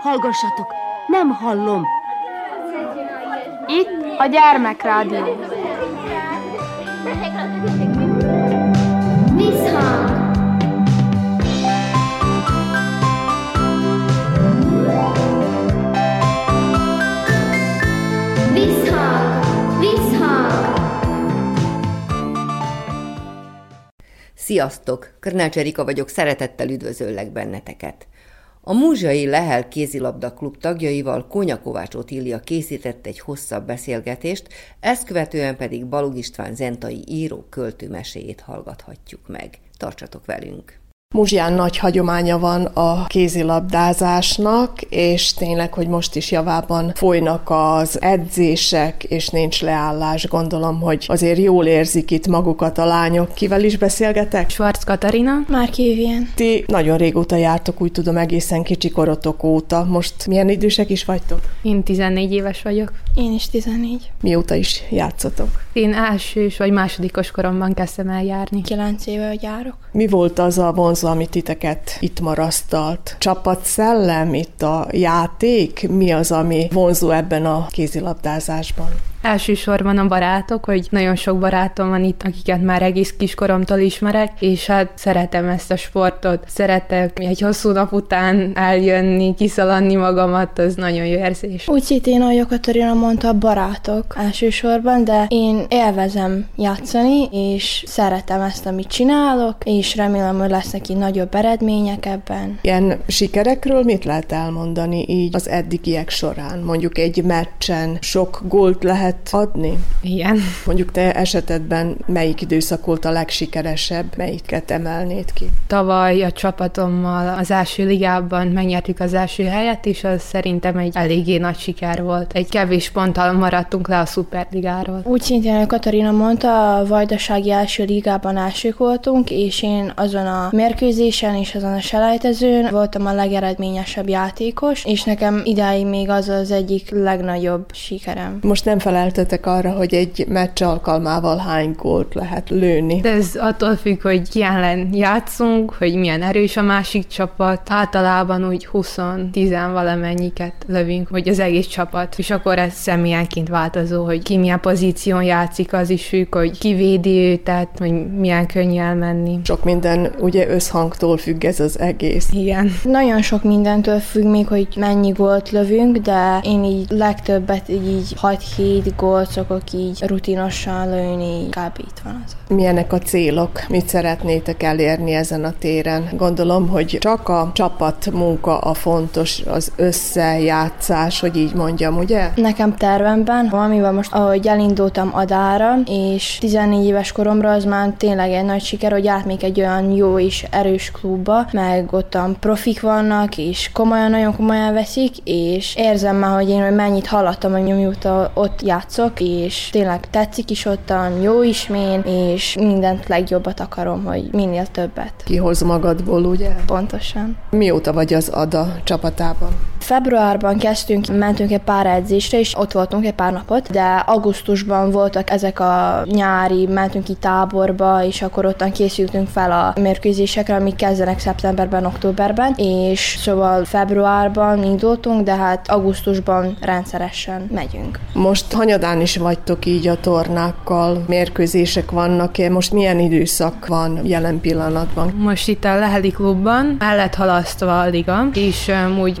Hallgassatok, nem hallom. Itt a gyermekrádió. Visszhang! Sziasztok! Körnács Erika vagyok, szeretettel üdvözöllek benneteket. A Múzsai Lehel kézilabda klub tagjaival Kónya Otília készített egy hosszabb beszélgetést, ezt követően pedig Balog István zentai író költő meséjét hallgathatjuk meg. Tartsatok velünk! Muzsián nagy hagyománya van a kézilabdázásnak, és tényleg, hogy most is javában folynak az edzések, és nincs leállás. Gondolom, hogy azért jól érzik itt magukat a lányok. Kivel is beszélgetek? Schwarz Katarina. Már Vivien. Ti nagyon régóta jártok, úgy tudom, egészen kicsi korotok óta. Most milyen idősek is vagytok? Én 14 éves vagyok. Én is 14. Mióta is játszotok? Én elsős vagy másodikos koromban kezdtem el járni. 9 éve, járok. Mi volt az a vonzó, ami titeket itt marasztalt? Csapatszellem, itt a játék? Mi az, ami vonzó ebben a kézilabdázásban? Elsősorban a barátok, hogy nagyon sok barátom van itt, akiket már egész kiskoromtól ismerek, és hát szeretem ezt a sportot. Szeretek egy hosszú nap után eljönni, kiszaladni magamat, az nagyon jó érzés. Úgy szintén, ahogy Katarina mondta, barátok elsősorban, de én élvezem játszani, és szeretem ezt, amit csinálok, és remélem, hogy lesznek így nagyobb eredmények ebben. Ilyen sikerekről mit lehet elmondani így az eddigiek során? Mondjuk egy meccsen sok gólt lehet adni? Igen. Mondjuk te esetedben melyik időszak volt a legsikeresebb, melyiket emelnéd ki? Tavaly a csapatommal az első ligában megnyertük az első helyet, és az szerintem egy eléggé nagy siker volt. Egy kevés ponttal maradtunk le a szuperligáról. Úgy szintén, Katarina mondta, a Vajdasági első ligában elsők voltunk, és én azon a mérkőzésen és azon a selejtezőn voltam a legeredményesebb játékos, és nekem idáig még az az egyik legnagyobb sikerem. Most nem feleltetek arra, hogy egy meccs alkalmával hány gólt lehet lőni. De ez attól függ, hogy ki ellen játszunk, hogy milyen erős a másik csapat. Általában úgy 20-10 valamennyiket lövünk, hogy az egész csapat. És akkor ez személyenként változó, hogy ki milyen pozíción játszik, az is függ, hogy ki védi őt, tehát hogy milyen könnyű elmenni. Sok minden ugye összhangtól függ ez az egész. Igen. Nagyon sok mindentől függ még, hogy mennyi gólt lövünk, de én így legtöbbet így 6-7 gólt szokok így rutinosan lőni, kb. itt van az. Milyenek a célok? Mit szeretnétek elérni ezen a téren? Gondolom, hogy csak a csapat munka a fontos, az összejátszás, hogy így mondjam, ugye? Nekem tervemben, amivel most, ahogy elindultam Adára, és 14 éves koromra az már tényleg egy nagy siker, hogy átmék egy olyan jó és erős klubba, meg ottan profik vannak, és komolyan, nagyon komolyan veszik, és érzem már, hogy én hogy mennyit hallattam, hogy mióta ott játszok, és tényleg tetszik is ottan, jó ismén, és mindent legjobbat akarom, hogy minél többet. Kihoz magadból, ugye? Pontosan. Mióta vagy az ADA csapatában? Februárban kezdtünk, mentünk egy pár edzésre, és ott voltunk egy pár napot, de augusztusban voltak ezek a nyári, mentünk ki táborba, és akkor ottan készültünk fel a mérkőzésekre, amik kezdenek szeptemberben, októberben, és szóval februárban indultunk, de hát augusztusban rendszeresen megyünk. Most hanyadán is vagytok így a tornákkal, mérkőzések vannak -e? Most milyen időszak van jelen pillanatban? Most itt a Leheli klubban el lett halasztva a liga, és um, úgy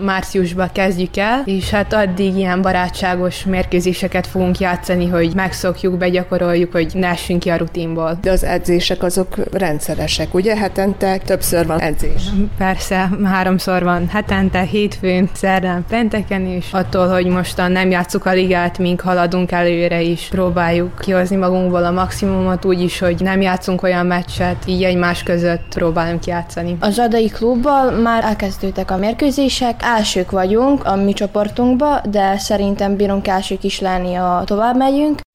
márciusban kezdjük el, és hát addig ilyen barátságos mérkőzéseket fogunk játszani, hogy megszokjuk, begyakoroljuk, hogy ne essünk ki a rutinból. De az edzések azok rendszeresek, ugye? Hetente többször van edzés. Persze, háromszor van hetente, hétfőn, szerdán, pénteken is. Attól, hogy mostan nem játszuk a ligát, mink haladunk előre is, próbáljuk kihozni magunkból a maximumot úgy is, hogy nem játszunk olyan meccset, így egymás között próbálunk játszani. Az adai klubbal már elkezdődtek a mérkőzések, elsők vagyunk a mi csoportunkba, de szerintem bírunk elsők is lenni, a tovább megyünk.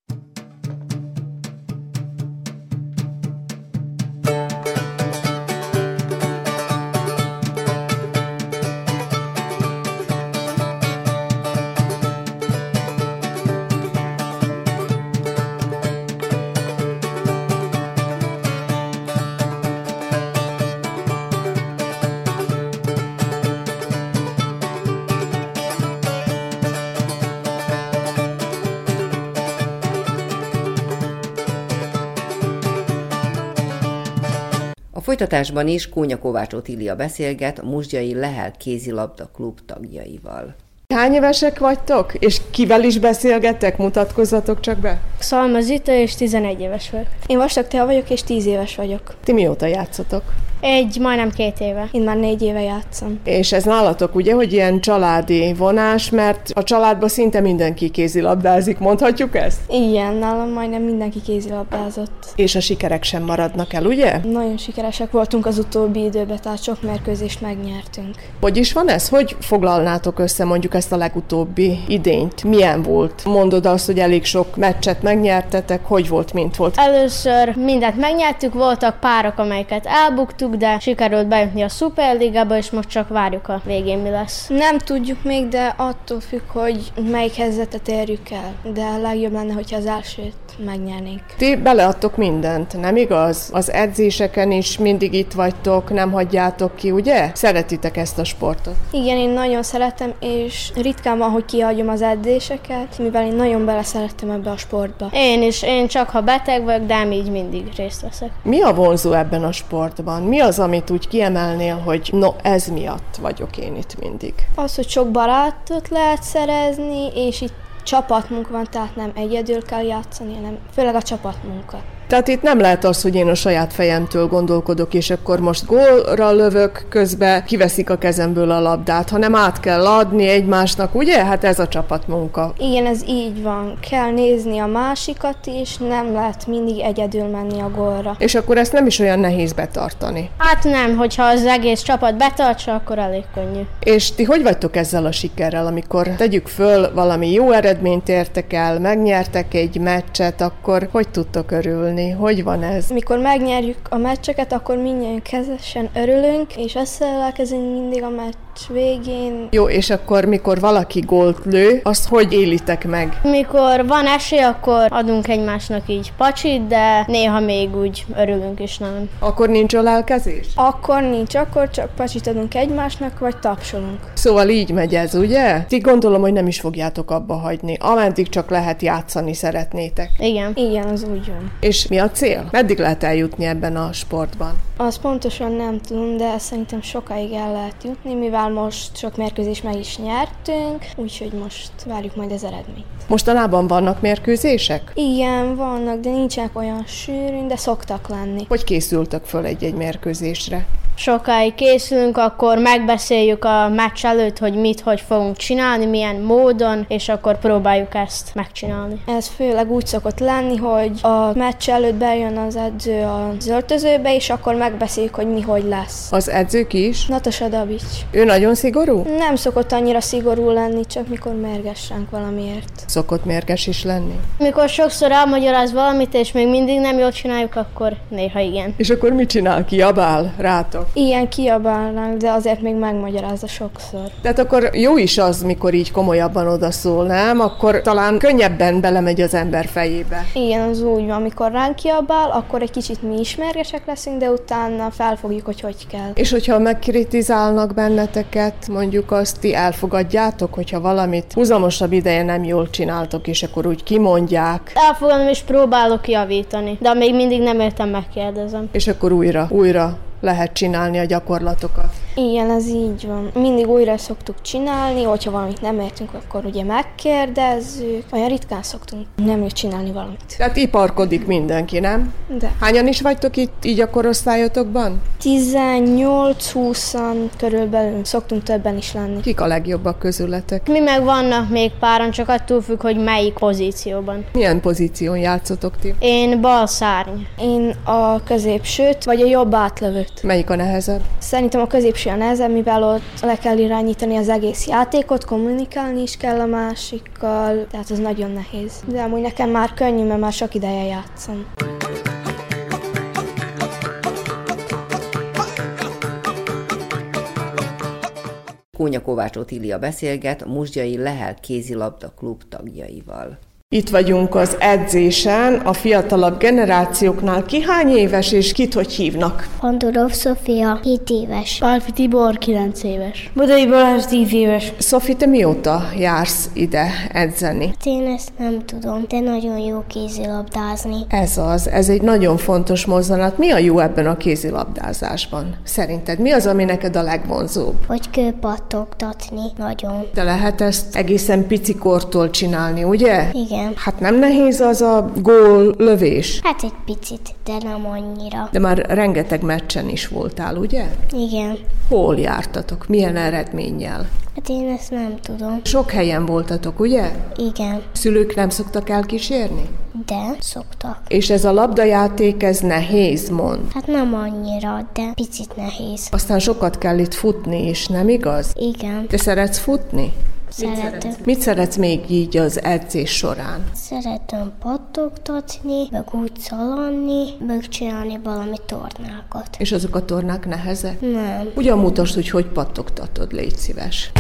Folytatásban is Kónya Kovács Otília beszélget a Musgyai Lehel kézilabda klub tagjaival. Hány évesek vagytok? És kivel is beszélgettek? Mutatkozzatok csak be. Szalma Zita, és 11 éves vagyok. Én Vastag Tea vagyok, és 10 éves vagyok. Ti mióta játszotok? Egy, majdnem két éve. Én már négy éve játszom. És ez nálatok ugye, hogy ilyen családi vonás, mert a családban szinte mindenki kézilabdázik, mondhatjuk ezt? Igen, nálam majdnem mindenki kézilabdázott. És a sikerek sem maradnak el, ugye? Nagyon sikeresek voltunk az utóbbi időben, tehát sok mérkőzést megnyertünk. Hogy is van ez? Hogy foglalnátok össze mondjuk ezt a legutóbbi idényt? Milyen volt? Mondod azt, hogy elég sok meccset megnyertetek, hogy volt, mint volt? Először mindent megnyertük, voltak párok, amelyeket elbuktuk, de sikerült bejutni a Superligába, és most csak várjuk a végén mi lesz. Nem tudjuk még, de attól függ, hogy melyik helyzetet érjük el. De legjobb lenne, hogyha az elsőt megnyernénk. Ti beleadtok mindent, nem igaz? Az edzéseken is mindig itt vagytok, nem hagyjátok ki, ugye? Szeretitek ezt a sportot. Igen, én nagyon szeretem, és ritkán van, hogy kihagyom az edzéseket, mivel én nagyon beleszerettem ebbe a sportba. Én is, én csak ha beteg vagyok, de így mindig részt veszek. Mi a vonzó ebben a sportban? Mi az, amit úgy kiemelnél, hogy no, ez miatt vagyok én itt mindig? Az, hogy sok barátot lehet szerezni, és itt csapatmunka van, tehát nem egyedül kell játszani, hanem főleg a csapatmunka. Tehát itt nem lehet az, hogy én a saját fejemtől gondolkodok, és akkor most gólra lövök, közben kiveszik a kezemből a labdát, hanem át kell adni egymásnak, ugye? Hát ez a csapatmunka. Igen, ez így van. Kell nézni a másikat is, nem lehet mindig egyedül menni a gólra. És akkor ezt nem is olyan nehéz betartani. Hát nem, hogyha az egész csapat betartsa, akkor elég könnyű. És ti hogy vagytok ezzel a sikerrel, amikor tegyük föl, valami jó eredményt értek el, megnyertek egy meccset, akkor hogy tudtok örülni? Hogy van ez? Mikor megnyerjük a meccseket, akkor mindjárt kezesen örülünk, és összelelkezünk mindig a meccs végén. Jó, és akkor mikor valaki gólt lő, azt hogy élitek meg? Mikor van esély, akkor adunk egymásnak így pacsit, de néha még úgy örülünk is nem. Akkor nincs ölelkezés? Akkor nincs, akkor csak pacsit adunk egymásnak, vagy tapsolunk. Szóval így megy ez, ugye? Ti gondolom, hogy nem is fogjátok abba hagyni. Ameddig csak lehet játszani szeretnétek. Igen. Igen, az úgy van. És mi a cél? Meddig lehet eljutni ebben a sportban? Az pontosan nem tudom, de szerintem sokáig el lehet jutni, mivel most sok mérkőzés meg is nyertünk, úgyhogy most várjuk majd az eredményt. Mostanában vannak mérkőzések? Igen, vannak, de nincsenek olyan sűrűn, de szoktak lenni. Hogy készültök föl egy-egy mérkőzésre? Sokáig készülünk, akkor megbeszéljük a meccs előtt, hogy mit, hogy fogunk csinálni, milyen módon, és akkor próbáljuk ezt megcsinálni. Ez főleg úgy szokott lenni, hogy a meccs előtt bejön az edző az öltözőbe, és akkor megbeszéljük, hogy mi hogy lesz. Az edzők is? Natasa Davics. Ő nagyon szigorú? Nem szokott annyira szigorú lenni, csak mikor mérges ránk valamiért. Szokott mérges is lenni? Mikor sokszor elmagyaráz valamit, és még mindig nem jól csináljuk, akkor néha igen. És akkor mit csinál? Kiabál rátok? Ilyen kiabálnánk, de azért még megmagyarázza sokszor. Tehát akkor jó is az, mikor így komolyabban odaszól, nem? Akkor talán könnyebben belemegy az ember fejébe. Igen, az úgy van, amikor ránk kiabál, akkor egy kicsit mi ismergesek leszünk, de utána felfogjuk, hogy hogy kell. És hogyha megkritizálnak benneteket, mondjuk azt ti elfogadjátok, hogyha valamit húzamosabb ideje nem jól csináltok, és akkor úgy kimondják. Elfogadom és próbálok javítani, de még mindig nem értem, megkérdezem. És akkor újra, újra lehet csinálni a gyakorlatokat. Igen, ez így van. Mindig újra szoktuk csinálni, hogyha valamit nem értünk, akkor ugye megkérdezzük. Olyan ritkán szoktunk nem csinálni valamit. Tehát iparkodik mindenki, nem? De. Hányan is vagytok itt így a korosztályotokban? 18-20-an körülbelül szoktunk többen is lenni. Kik a legjobbak közületek? Mi meg vannak még páran, csak attól függ, hogy melyik pozícióban. Milyen pozíción játszotok ti? Én bal szárny. Én a középsőt, vagy a jobb átlövőt. Melyik a nehezebb? Szerintem a középső a nehezebb, mivel ott le kell irányítani az egész játékot, kommunikálni is kell a másikkal, tehát ez nagyon nehéz. De amúgy nekem már könnyű, mert már sok ideje játszom. Kónya Kovács Otília beszélget a Musgyai Lehel kézilabda klub tagjaival. Itt vagyunk az edzésen, a fiatalabb generációknál. Ki hány éves és kit hogy hívnak? Pandorov Sofia, 7 éves. Pálfi Tibor, 9 éves. Budai Balázs, 10 éves. Szofi, te mióta jársz ide edzeni? Hát Én ezt nem tudom, de nagyon jó kézilabdázni. Ez az, ez egy nagyon fontos mozzanat. Mi a jó ebben a kézilabdázásban? Szerinted mi az, ami neked a legvonzóbb? Hogy kőpattogtatni, nagyon. De lehet ezt egészen picikortól csinálni, ugye? Igen. Hát nem nehéz az a gól lövés? Hát egy picit, de nem annyira. De már rengeteg meccsen is voltál, ugye? Igen. Hol jártatok? Milyen eredménnyel? Hát én ezt nem tudom. Sok helyen voltatok, ugye? Igen. Szülők nem szoktak elkísérni? De szoktak. És ez a labdajáték, ez nehéz, mond. Hát nem annyira, de picit nehéz. Aztán sokat kell itt futni is, nem igaz? Igen. Te szeretsz futni? Szeretem. Mit szeretsz még így az edzés során? Szeretem pattogtatni, meg úgy szaladni, meg csinálni valami tornákat. És azok a tornák nehezek? Nem. Ugyan mutasd, hogy hogy pattogtatod, légy szíves.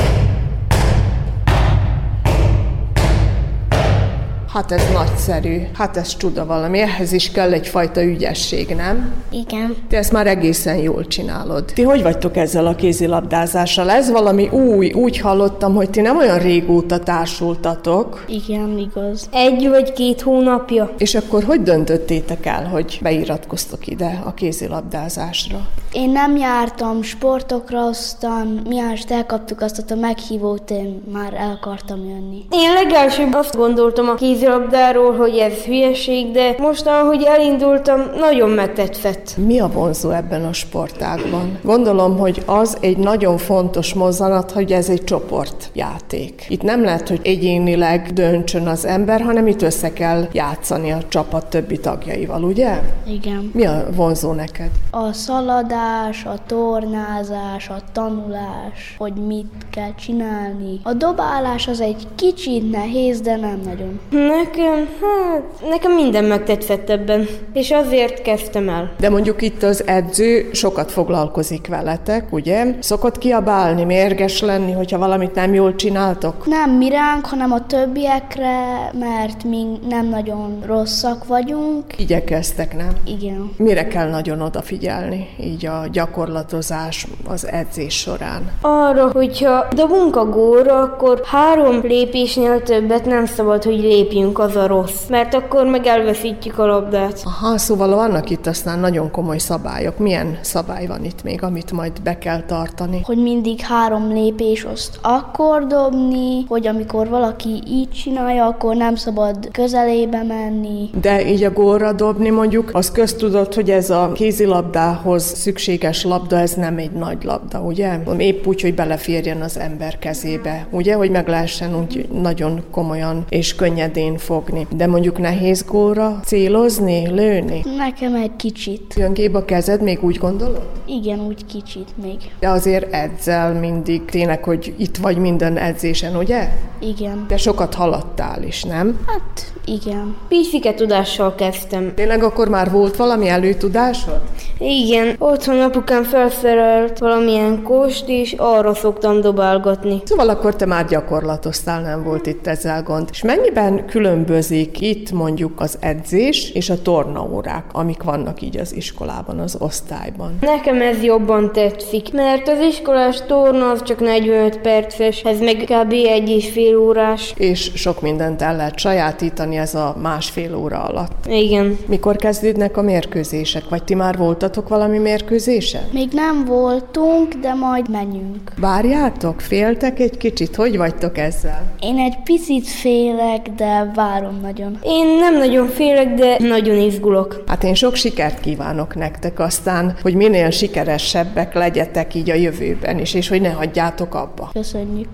Hát ez nagyszerű, hát ez csuda valami, ehhez is kell egyfajta ügyesség, nem? Igen. Te ezt már egészen jól csinálod. Ti hogy vagytok ezzel a kézilabdázással? Ez valami új, úgy hallottam, hogy ti nem olyan régóta társultatok, Igen, igaz. Egy vagy két hónapja. és akkor hogy döntöttétek el, hogy beiratkoztok ide a kézilabdázásra? Én nem jártam sportokra, aztán miást elkaptuk azt a meghívót, én már el akartam jönni. Én legelsőbb azt gondoltam a kézilabdáról, hogy ez hülyeség, de mostan, hogy elindultam, nagyon megtetszett. Mi a vonzó ebben a sportágban? Gondolom, hogy az egy nagyon fontos mozzanat, hogy ez egy csoportjáték. Itt nem lehet, hogy egyénileg döntsön az ember, hanem itt össze kell játszani a csapat többi tagjaival, ugye? Igen. Mi a vonzó neked? A szaladás, a tornázás, a tanulás, hogy mit kell csinálni. A dobálás az egy kicsit nehéz, de nem nagyon. Nekem, hát, nekem minden megtetszett ebben, és azért kezdtem el. De mondjuk itt az edző sokat foglalkozik veletek, ugye? Szokott kiabálni, mérges lenni, hogyha valamit nem jól csináltok? Nem mi ránk, hanem a többiekre, mert mi nem nagyon rosszak vagyunk. Igyekeztek, nem? Igen. Mire kell nagyon odafigyelni, így a gyakorlatozás, az edzés során? Arra, hogyha dobunk a gólra, akkor három lépésnél többet nem szabad, hogy lépjünk, az a rossz, mert akkor meg elveszítjük a labdát. Aha, szóval vannak itt aztán nagyon komoly szabályok. Milyen szabály van itt még, amit majd be kell tartani? Hogy mindig három lépés azt akkor dobni, hogy amikor valaki így csinálja, akkor nem szabad közelébe menni. De így a gólra dobni mondjuk, az köztudott, hogy ez a kézilabdához szükséges labda, ez nem egy nagy labda, ugye? Épp úgy, hogy beleférjen az ember kezébe, ugye? Hogy meg lehessen úgy nagyon komolyan és könnyedén fogni. De mondjuk nehéz gólra célozni, lőni? Nekem egy kicsit. Jön képbe a kezed, még úgy gondolod? Igen, úgy kicsit még. De azért edzel mindig, tényleg, hogy itt vagy minden edzésen, ugye? Igen. De sokat haladtál is, nem? Hát, igen. Picike tudással kezdtem. Tényleg akkor már volt valami előtudásod? Igen, otthon apukám felszerelt valamilyen kost, és arra szoktam dobálgatni. Szóval akkor te már gyakorlatoztál, nem volt itt ezzel gond. És mennyiben különbözik itt mondjuk az edzés és a tornaórák, amik vannak így az iskolában, az osztályban? Nekem ez jobban tetszik, mert az iskolás torna az csak 45 perces, ez meg kb. egy és fél órás. És sok mindent el lehet sajátítani ez a másfél óra alatt. Igen. Mikor kezdődnek a mérkőzések? Vagy ti már voltatok valami mérkőzésen? Még nem voltunk, de majd menjünk. Várjátok? Féltek egy kicsit? Hogy vagytok ezzel? Én egy picit félek, de várom nagyon. Én nem nagyon félek, de nagyon izgulok. Hát én sok sikert kívánok nektek aztán, hogy minél sikeresebbek legyetek így a jövőben is, és hogy ne hagyjátok abba. Köszönjük.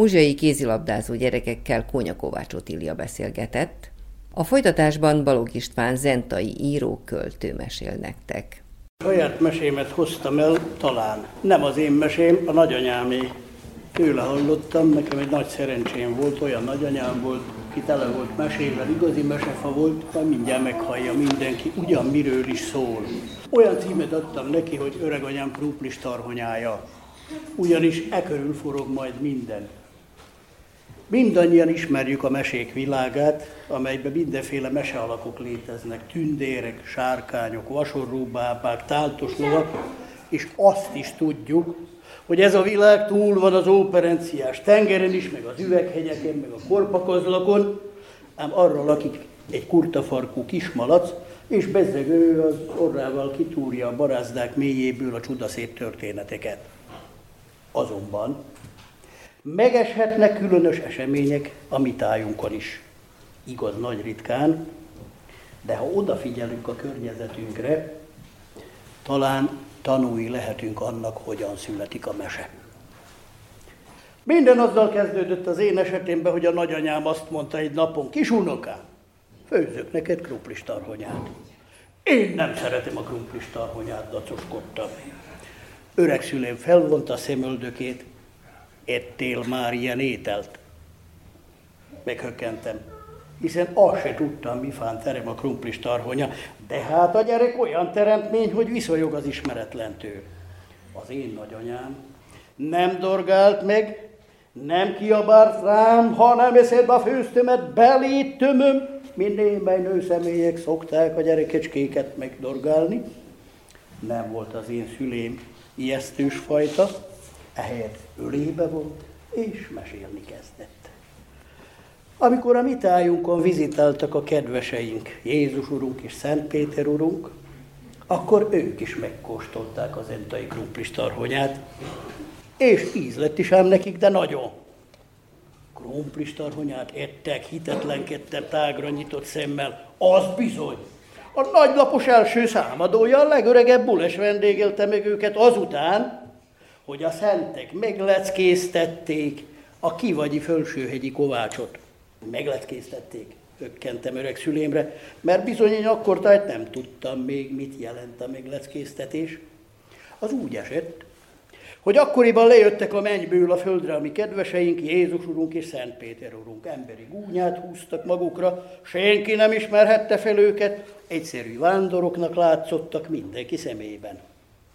A muzsai kézilabdázó gyerekekkel Kónya Kovács Otília beszélgetett, A folytatásban Balog István zentai író költő mesél nektek. Saját mesémet hoztam el, talán. Nem az én mesém, a nagyanyámé. Tőle hallottam, nekem egy nagy szerencsém volt, olyan nagyanyám volt, ki tele volt mesével, igazi mesefa volt, majd mindjárt meghallja mindenki, ugyan miről is szól. Olyan címet adtam neki, hogy öreganyám kruplis tarhonyája. Ugyanis e körül forog majd minden. Mindannyian ismerjük a mesék világát, amelyben mindenféle mesealakok léteznek, tündérek, sárkányok, vasorróbábák, táltos lovak, és azt is tudjuk, hogy ez a világ túl van az óperenciás tengeren is, meg az üveghegyeken, meg a korpakozlakon, ám arra lakik egy kurtafarkú kismalac, és bezzegő az orrával kitúrja a barázdák mélyéből a csudaszép történeteket. Azonban megeshetnek különös események a mi tájunkon is. Igaz, nagy ritkán, de ha odafigyelünk a környezetünkre, talán tanúi lehetünk annak, hogyan születik a mese. Minden azzal kezdődött az én esetemben, hogy a nagyanyám azt mondta egy napon, kis unokám, főzök neked krumplis tarhonyát. Én nem szeretem a krumplis tarhonyát, dacoskodtam. Öreg szülém felvonta a szemöldökét, ettél már ilyen ételt? Meghökkentem, hiszen azt se tudtam, mi fán terem a krumplis tarhonya, de hát a gyerek olyan teremtmény, hogy viszonyog az ismeretlentől. Az én nagyanyám nem dorgált meg, nem kiabált rám, hanem eszedbe a főztömet belét tömöm, mint némely nőszemélyek szokták a gyerekecskéket megdorgálni. Nem volt az én szülém ijesztős fajta, ehelyett ölébe volt, és mesélni kezdett. Amikor a mi tájunkon vizitáltak a kedveseink, Jézus Urunk és Szent Péter Urunk, akkor ők is megkóstolták az entai krumplis tarhonyát, és íz lett is ám nekik, de nagyon. Krumplis tarhonyát ettek, hitetlenkedtem tágra nyitott szemmel, az bizony. A nagylapos első számadója, a legöregebb bules vendégelte meg őket azután, hogy a szentek megleckéztették a kivagyi fölsőhegyi kovácsot. Megleckéztették, ökkentem öreg szülémre, mert bizony én akkor tájt nem tudtam még, mit jelent a megleckéztetés. Az úgy esett, hogy akkoriban lejöttek a mennyből a földre a mi kedveseink, Jézus Urunk és Szent Péter Urunk. Emberi gúnyát húztak magukra, senki nem ismerhette fel őket, egyszerű vándoroknak látszottak mindenki szemében.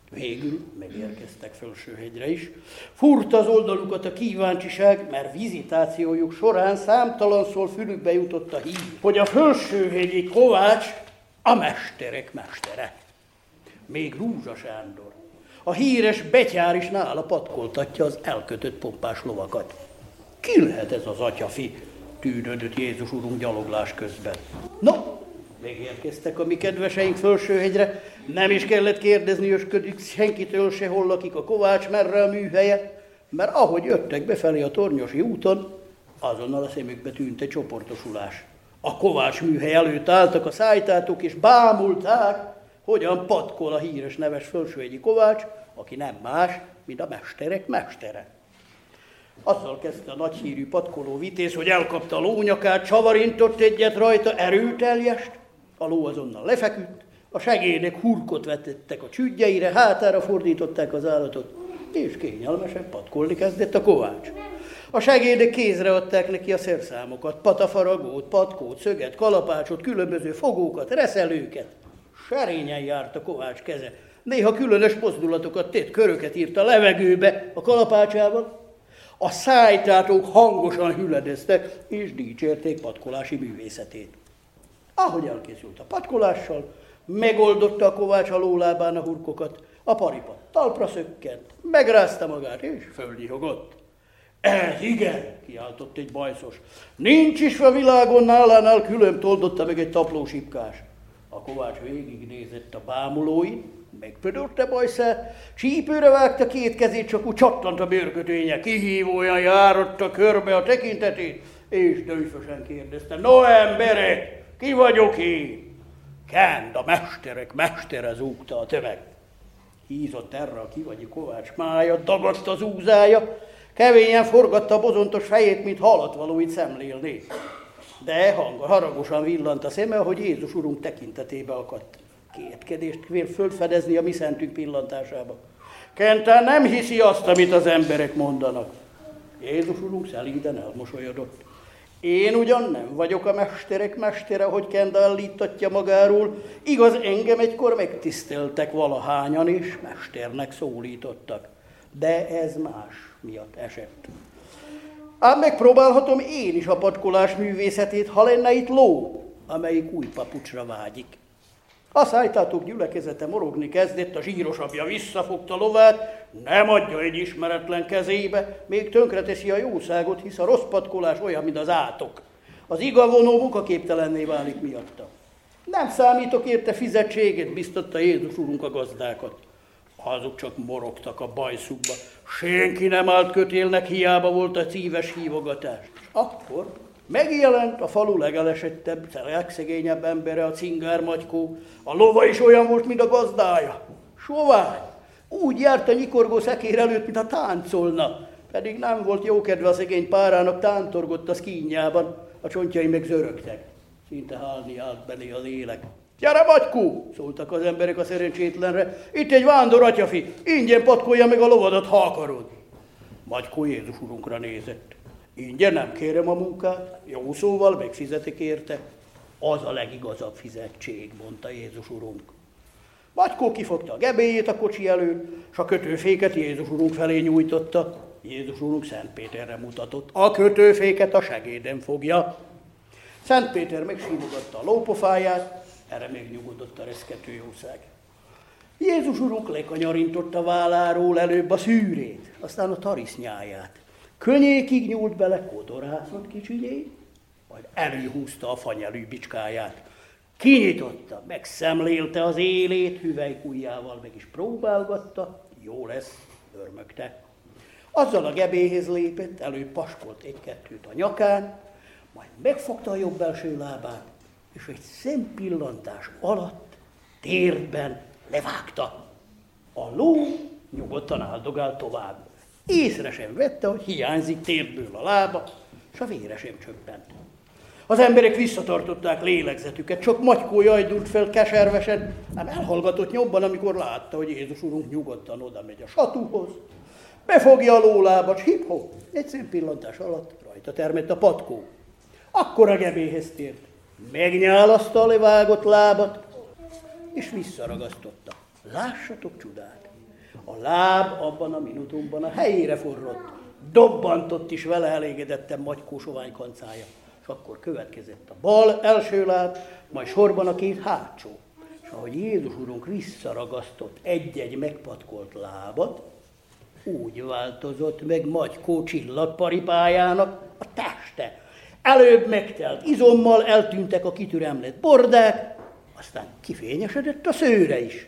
Végül megérkeztek Fölsőhegyre is. Furt az oldalukat a kíváncsiság, mert vizitációjuk során számtalanszor fülükbe jutott a hír, hogy a Fölsőhegyi Kovács a mesterek mestere. Még Rúzsa Sándor. A híres betyár is nála patkoltatja az elkötött pompás lovakat. Ki lehet ez az atyafi? tűnődött Jézus Urunk gyaloglás közben. No, Megérkeztek a mi kedveseink fölsőhegyre, nem is kellett kérdezni ösködik senkitől se, hol lakik a Kovács, merre a műhelye, mert ahogy jöttek befelé a Tornyosi úton, azonnal a szemükbe tűnt egy csoportosulás. A Kovács műhely előtt álltak a szájtátok, és bámulták, hogyan patkol a híres neves fölsőhegyi Kovács, aki nem más, mint a mesterek mestere. Azzal kezdte a nagyhírű patkoló vitéz, hogy elkapta a lónyakát, csavarintott egyet rajta, erőteljest, a ló azonnal lefeküdt, a segédek hurkot vetettek a csügyeire, hátára fordították az állatot, és kényelmesen patkolni kezdett a kovács. A segédek kézre adták neki a szerszámokat, patafaragót, patkót, szöget, kalapácsot, különböző fogókat, reszelőket. Serényen járt a kovács keze. Néha különös mozdulatokat tett, köröket írt a levegőbe a kalapácsával. A szájtátók hangosan hüledeztek, és dicsérték patkolási művészetét. Ahogy elkészült a patkolással, megoldotta a kovács a lólábán a hurkokat, a paripa talpra szökkent, megrázta magát, és fölnyihogott. Ez igen, kiáltott egy bajszos. Nincs is a világon nálánál külön toldotta meg egy taplósipkás. A kovács végignézett a bámulóin, megpödörte bajszát, csípőre vágta két kezét, csak úgy csattant a bőrköténye, kihívóan járotta körbe a tekintetét, és dőfösen kérdezte, no emberek, ki vagyok én? Kend, a mesterek mestere zúgta a tömeg. Hízott erre a kivagyi kovács mája, dagadta az úzája, kevényen forgatta a bozontos fejét, mint halatvalóit szemlélné. De hang, haragosan villant a szeme, ahogy Jézus Urunk tekintetébe akadt. Kétkedést fölfedezni a mi szentünk pillantásába. Kentán nem hiszi azt, amit az emberek mondanak. Jézus Urunk szelíden elmosolyodott. Én ugyan nem vagyok a mesterek mestere, hogy Kenda állítatja magáról, igaz engem egykor megtiszteltek valahányan, és mesternek szólítottak. De ez más miatt esett. Ám megpróbálhatom én is a patkolás művészetét, ha lenne itt ló, amelyik új papucsra vágyik. A szájtátok gyülekezete morogni kezdett, a zsírosabbja visszafogta lovát, nem adja egy ismeretlen kezébe, még tönkreteszi a jószágot, hisz a rossz patkolás olyan, mint az átok. Az igavonó munkaképtelenné válik miatta. Nem számítok érte fizetséget, biztatta Jézus úrunk a gazdákat. Azok csak morogtak a bajszukba. Senki nem állt kötélnek, hiába volt a szíves hívogatás. Akkor Megjelent a falu legelesettebb, legszegényebb embere, a cingár magykó. A lova is olyan volt, mint a gazdája. Sovány. Úgy járt a nyikorgó szekér előtt, mint a táncolna. Pedig nem volt jó kedve a szegény párának, tántorgott a szkínjában. A csontjai meg zörögtek. Szinte hálni állt belé a lélek. Gyere, Magykó! szóltak az emberek a szerencsétlenre. Itt egy vándor atyafi, ingyen patkolja meg a lovadat, ha akarod. Magykó Jézus urunkra nézett. Ingyen nem kérem a munkát, jó szóval megfizetik érte. Az a legigazabb fizetség, mondta Jézus Urunk. Magykó kifogta a gebéjét a kocsi előtt, és a kötőféket Jézus Urunk felé nyújtotta. Jézus Urunk Szent Péterre mutatott. A kötőféket a segéden fogja. Szent Péter megsívogatta a lópofáját, erre még nyugodott a reszkető jószág. Jézus Urunk lekanyarintotta válláról előbb a szűrét, aztán a tarisznyáját. Könnyékig nyúlt bele, kodorászott kicsinyé, majd előhúzta a fanyelű bicskáját. Kinyitotta, megszemlélte az élét, hüvelykujjával meg is próbálgatta, jó lesz, örmögte. Azzal a gebéhez lépett, előbb paskolt egy-kettőt a nyakán, majd megfogta a jobb belső lábát, és egy szempillantás alatt térdben levágta. A ló nyugodtan áldogált tovább. Észre sem vette, hogy hiányzik térből a lába, és a vére sem csöppent. Az emberek visszatartották lélegzetüket, csak magykó jajdult fel keservesen, ám elhallgatott nyobban, amikor látta, hogy Jézus Urunk nyugodtan oda megy a satúhoz, befogja a lólábat, hip-hop, egy szempillantás alatt rajta termett a patkó. Akkor a gebéhez tért, megnyálaszta a levágott lábat, és visszaragasztotta. Lássatok csodát! A láb abban a minutumban a helyére forrott. Dobbantott is vele elégedetten Magykó sovány kancája. És akkor következett a bal első láb, majd sorban a két hátsó. És ahogy Jézus Urunk visszaragasztott egy-egy megpatkolt lábat, úgy változott meg Magykó csillagparipájának a teste. Előbb megtelt izommal, eltűntek a kitüremlett bordák, aztán kifényesedett a szőre is.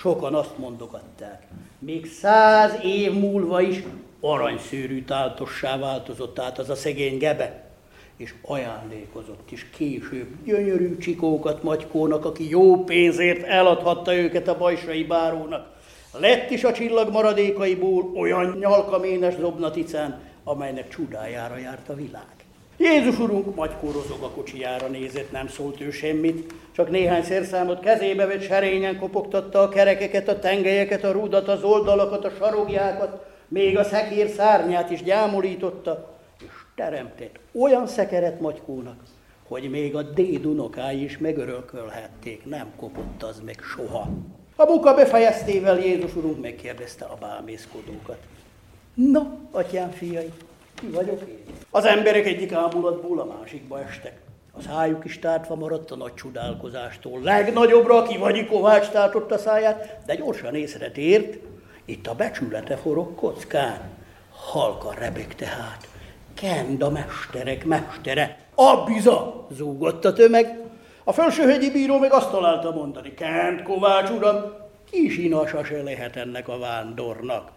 Sokan azt mondogatták, még száz év múlva is aranyszőrű táltossá változott át az a szegény gebe, és ajándékozott is később gyönyörű csikókat Magykónak, aki jó pénzért eladhatta őket a bajsai bárónak. Lett is a csillag maradékaiból olyan nyalkaménes zobnaticán, amelynek csudájára járt a világ. Jézus Urunk magykórozog a kocsijára nézett, nem szólt ő semmit, csak néhány szerszámot kezébe vett, serényen kopogtatta a kerekeket, a tengelyeket, a rudat, az oldalakat, a sarogjákat, még a szekér szárnyát is gyámolította, és teremtett olyan szekeret magykónak, hogy még a dédunokái is megörökölhették, nem kopott az meg soha. A buka befejeztével Jézus Urunk megkérdezte a bámészkodókat. Na, atyám fiai, ki vagyok én? Az emberek egyik ámulatból a másikba estek. A szájuk is tártva maradt a nagy csodálkozástól. Legnagyobbra ki vagy Kovács tártott a száját, de gyorsan észre tért, itt a becsülete forog kockán. Halka rebek tehát. Kend a mesterek mestere. A biza, zúgott a tömeg. A felsőhegyi bíró meg azt találta mondani, Kent Kovács uram, kis inasa se lehet ennek a vándornak.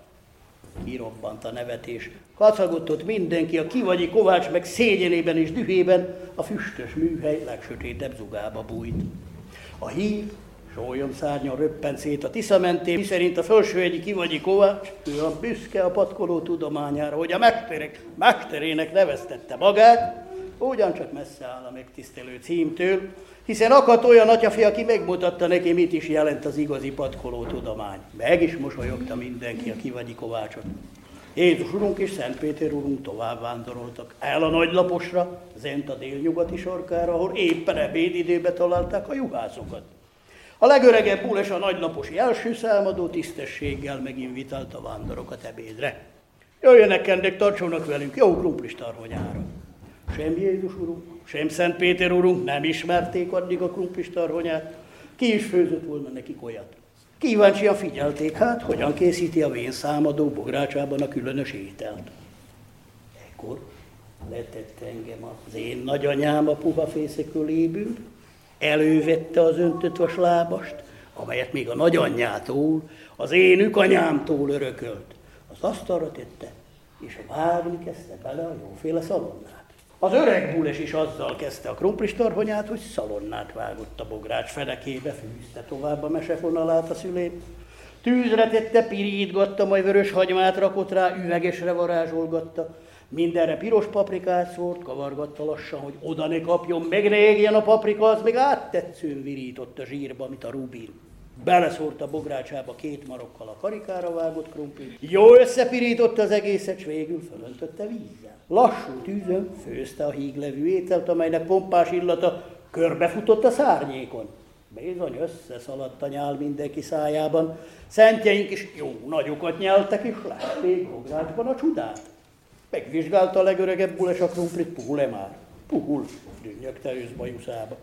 Kirobbant a nevetés. Kacagott ott mindenki, a kivagyi Kovács meg szégyenében és dühében a füstös műhely legsötétebb zugába bújt. A hív sólyom szárnyan röppent szét a Tisza mentén, miszerint a felsőegyi kivagyi Kovács, ő a büszke a patkoló tudományára, hogy a mesterek, mesterének neveztette magát, ugyancsak messze áll a megtisztelő címtől, hiszen akadt olyan atyafi, aki megmutatta neki, mit is jelent az igazi patkoló tudomány. Meg is mosolyogta mindenki a kivagyi kovácsot. Jézus Urunk és Szent Péter Urunk tovább vándoroltak el a nagylaposra, zent a délnyugati sarkára, ahol éppen ebédidőbe találták a juhászokat. A legöregebb bules a nagylaposi első számadó tisztességgel meginvitálta a vándorokat ebédre. Jöjjenek, kendek, tartsanak velünk, jó krumplis tarhonyára. Sem Jézus Urunk, sem Szent Péter Urunk nem ismerték addig a krumplis tarhonyát, ki is főzött volna nekik olyat. Kíváncsian figyelték hát, hogyan készíti a vén számadó bográcsában a különös ételt. Ekkor letett engem az én nagyanyám a puha fészeköléből, elővette az öntött vaslábast, amelyet még a nagyanyjától, az én ükanyámtól örökölt. Az asztalra tette, és várni kezdte bele a jóféle szalonnát. Az öreg búles is azzal kezdte a krumplis tarhonyát, hogy szalonnát vágott a bogrács fenekébe, fűzte tovább a mesefonalát a szülén. Tűzre tette, pirítgatta, majd vörös hagymát rakott rá, üvegesre varázsolgatta. Mindenre piros paprikát szórt, kavargatta lassan, hogy oda ne kapjon, meg ne égjen a paprika, az még áttetszőn virított a zsírba, mint a rubin. Beleszórt a bográcsába két marokkal a karikára vágott krumplit. Jó összepirította az egészet, s végül fölöntötte vízzel. Lassú tűzön főzte a híglevű ételt, amelynek pompás illata körbefutott a szárnyékon. Bizony összeszaladt a nyál mindenki szájában. Szentjeink is jó nagyokat nyeltek, és látték bográcsban a csodát. Megvizsgálta a legöregebb bules a krumplit, puhul-e már? Puhul, dünnyögte őszbajuszába.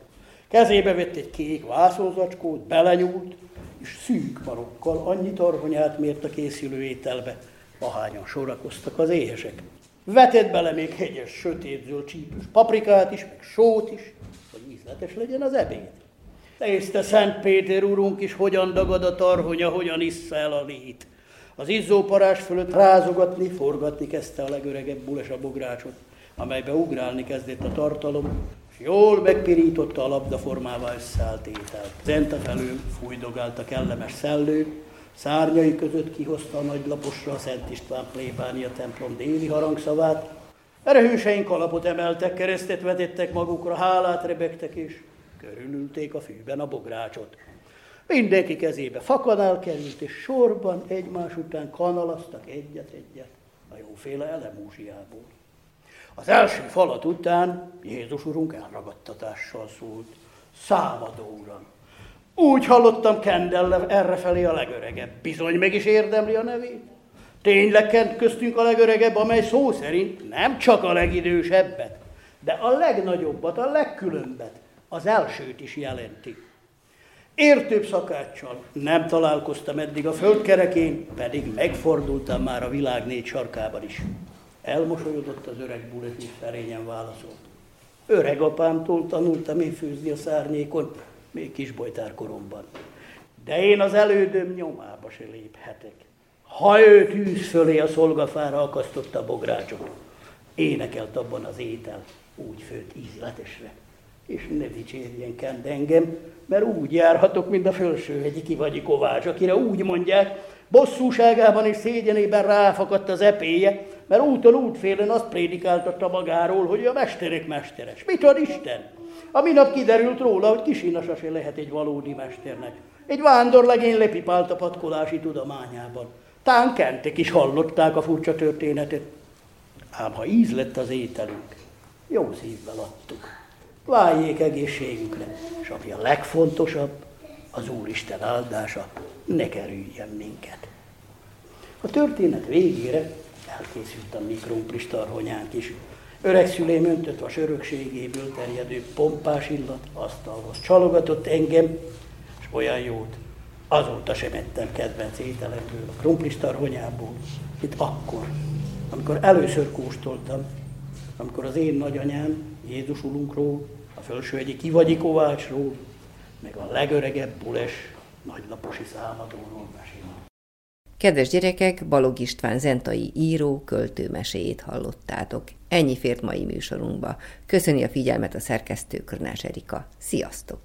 Kezébe vett egy kék vászonzacskót, belenyúlt, és szűk marokkal annyi tarhonyát mért a készülő ételbe, ahányan sorakoztak az éhesek. Vetett bele még hegyes, sötétzöld csípős paprikát is, meg sót is, hogy ízletes legyen az ebéd. Nézte Szent Péter úrunk is, hogyan dagad a tarhonya, hogyan issza el a lét. Az izzóparás fölött rázogatni, forgatni kezdte a legöregebb bules a bográcsot, amelybe ugrálni kezdett a tartalom, jól megpirította a labdaformává összeállt ételt. Zente felül fújdogált a kellemes szellő, szárnyai között kihozta a nagy laposra a Szent István plébánia templom déli harangszavát, Erőhőseink alapot emeltek, keresztet vetettek magukra, hálát rebegtek, és körülülték a fűben a bográcsot. Mindenki kezébe fakanál került, és sorban egymás után kanalaztak egyet-egyet a jóféle elemúzsiából. Az első falat után Jézus Urunk elragadtatással szólt. Számadó Uram! Úgy hallottam Kendall errefelé a legöregebb. Bizony meg is érdemli a nevét. Tényleg kent köztünk a legöregebb, amely szó szerint nem csak a legidősebbet, de a legnagyobbat, a legkülönbet, az elsőt is jelenti. Értőbb szakáccsal nem találkoztam eddig a földkerekén, pedig megfordultam már a világ négy sarkában is. Elmosolyodott az öreg bulet, és szerényen válaszolt. Öreg apámtól tanultam én főzni a szárnyékon, még kisbolytár koromban. De én az elődöm nyomába se léphetek. Ha ő tűz fölé a szolgafára akasztotta a bográcsot, énekelt abban az étel, úgy főtt ízletesre. És ne dicsérjen kend engem, mert úgy járhatok, mint a felső hegyi kivagyi kovács, akire úgy mondják, bosszúságában és szégyenében ráfakadt az epéje, mert úton útfélen azt prédikáltatta magáról, hogy a mesterek mesteres. Mit ad Isten? A minap kiderült róla, hogy kisinasa se lehet egy valódi mesternek. Egy vándorlegény lepipált a patkolási tudományában. Tán kentek is hallották a furcsa történetet. Ám ha íz lett az ételünk, jó szívvel adtuk. Váljék egészségükre, és ami a legfontosabb, az Úristen áldása ne kerüljen minket. A történet végére elkészült a mikromplis tarhonyánk is. Öreg szülém öntött vas örökségéből terjedő pompás illat asztalhoz csalogatott engem, és olyan jót azóta sem ettem kedvenc ételemből, a krumplis tarhonyából, itt akkor, amikor először kóstoltam, amikor az én nagyanyám Jézus Ulunkról, a felső egyik kivagyi kovácsról, meg a legöregebb bules nagylaposi számadóról mesél. Kedves gyerekek, Balog István zentai író, költő meséjét hallottátok. Ennyi fért mai műsorunkba. Köszöni a figyelmet a szerkesztő Körnás Erika. Sziasztok!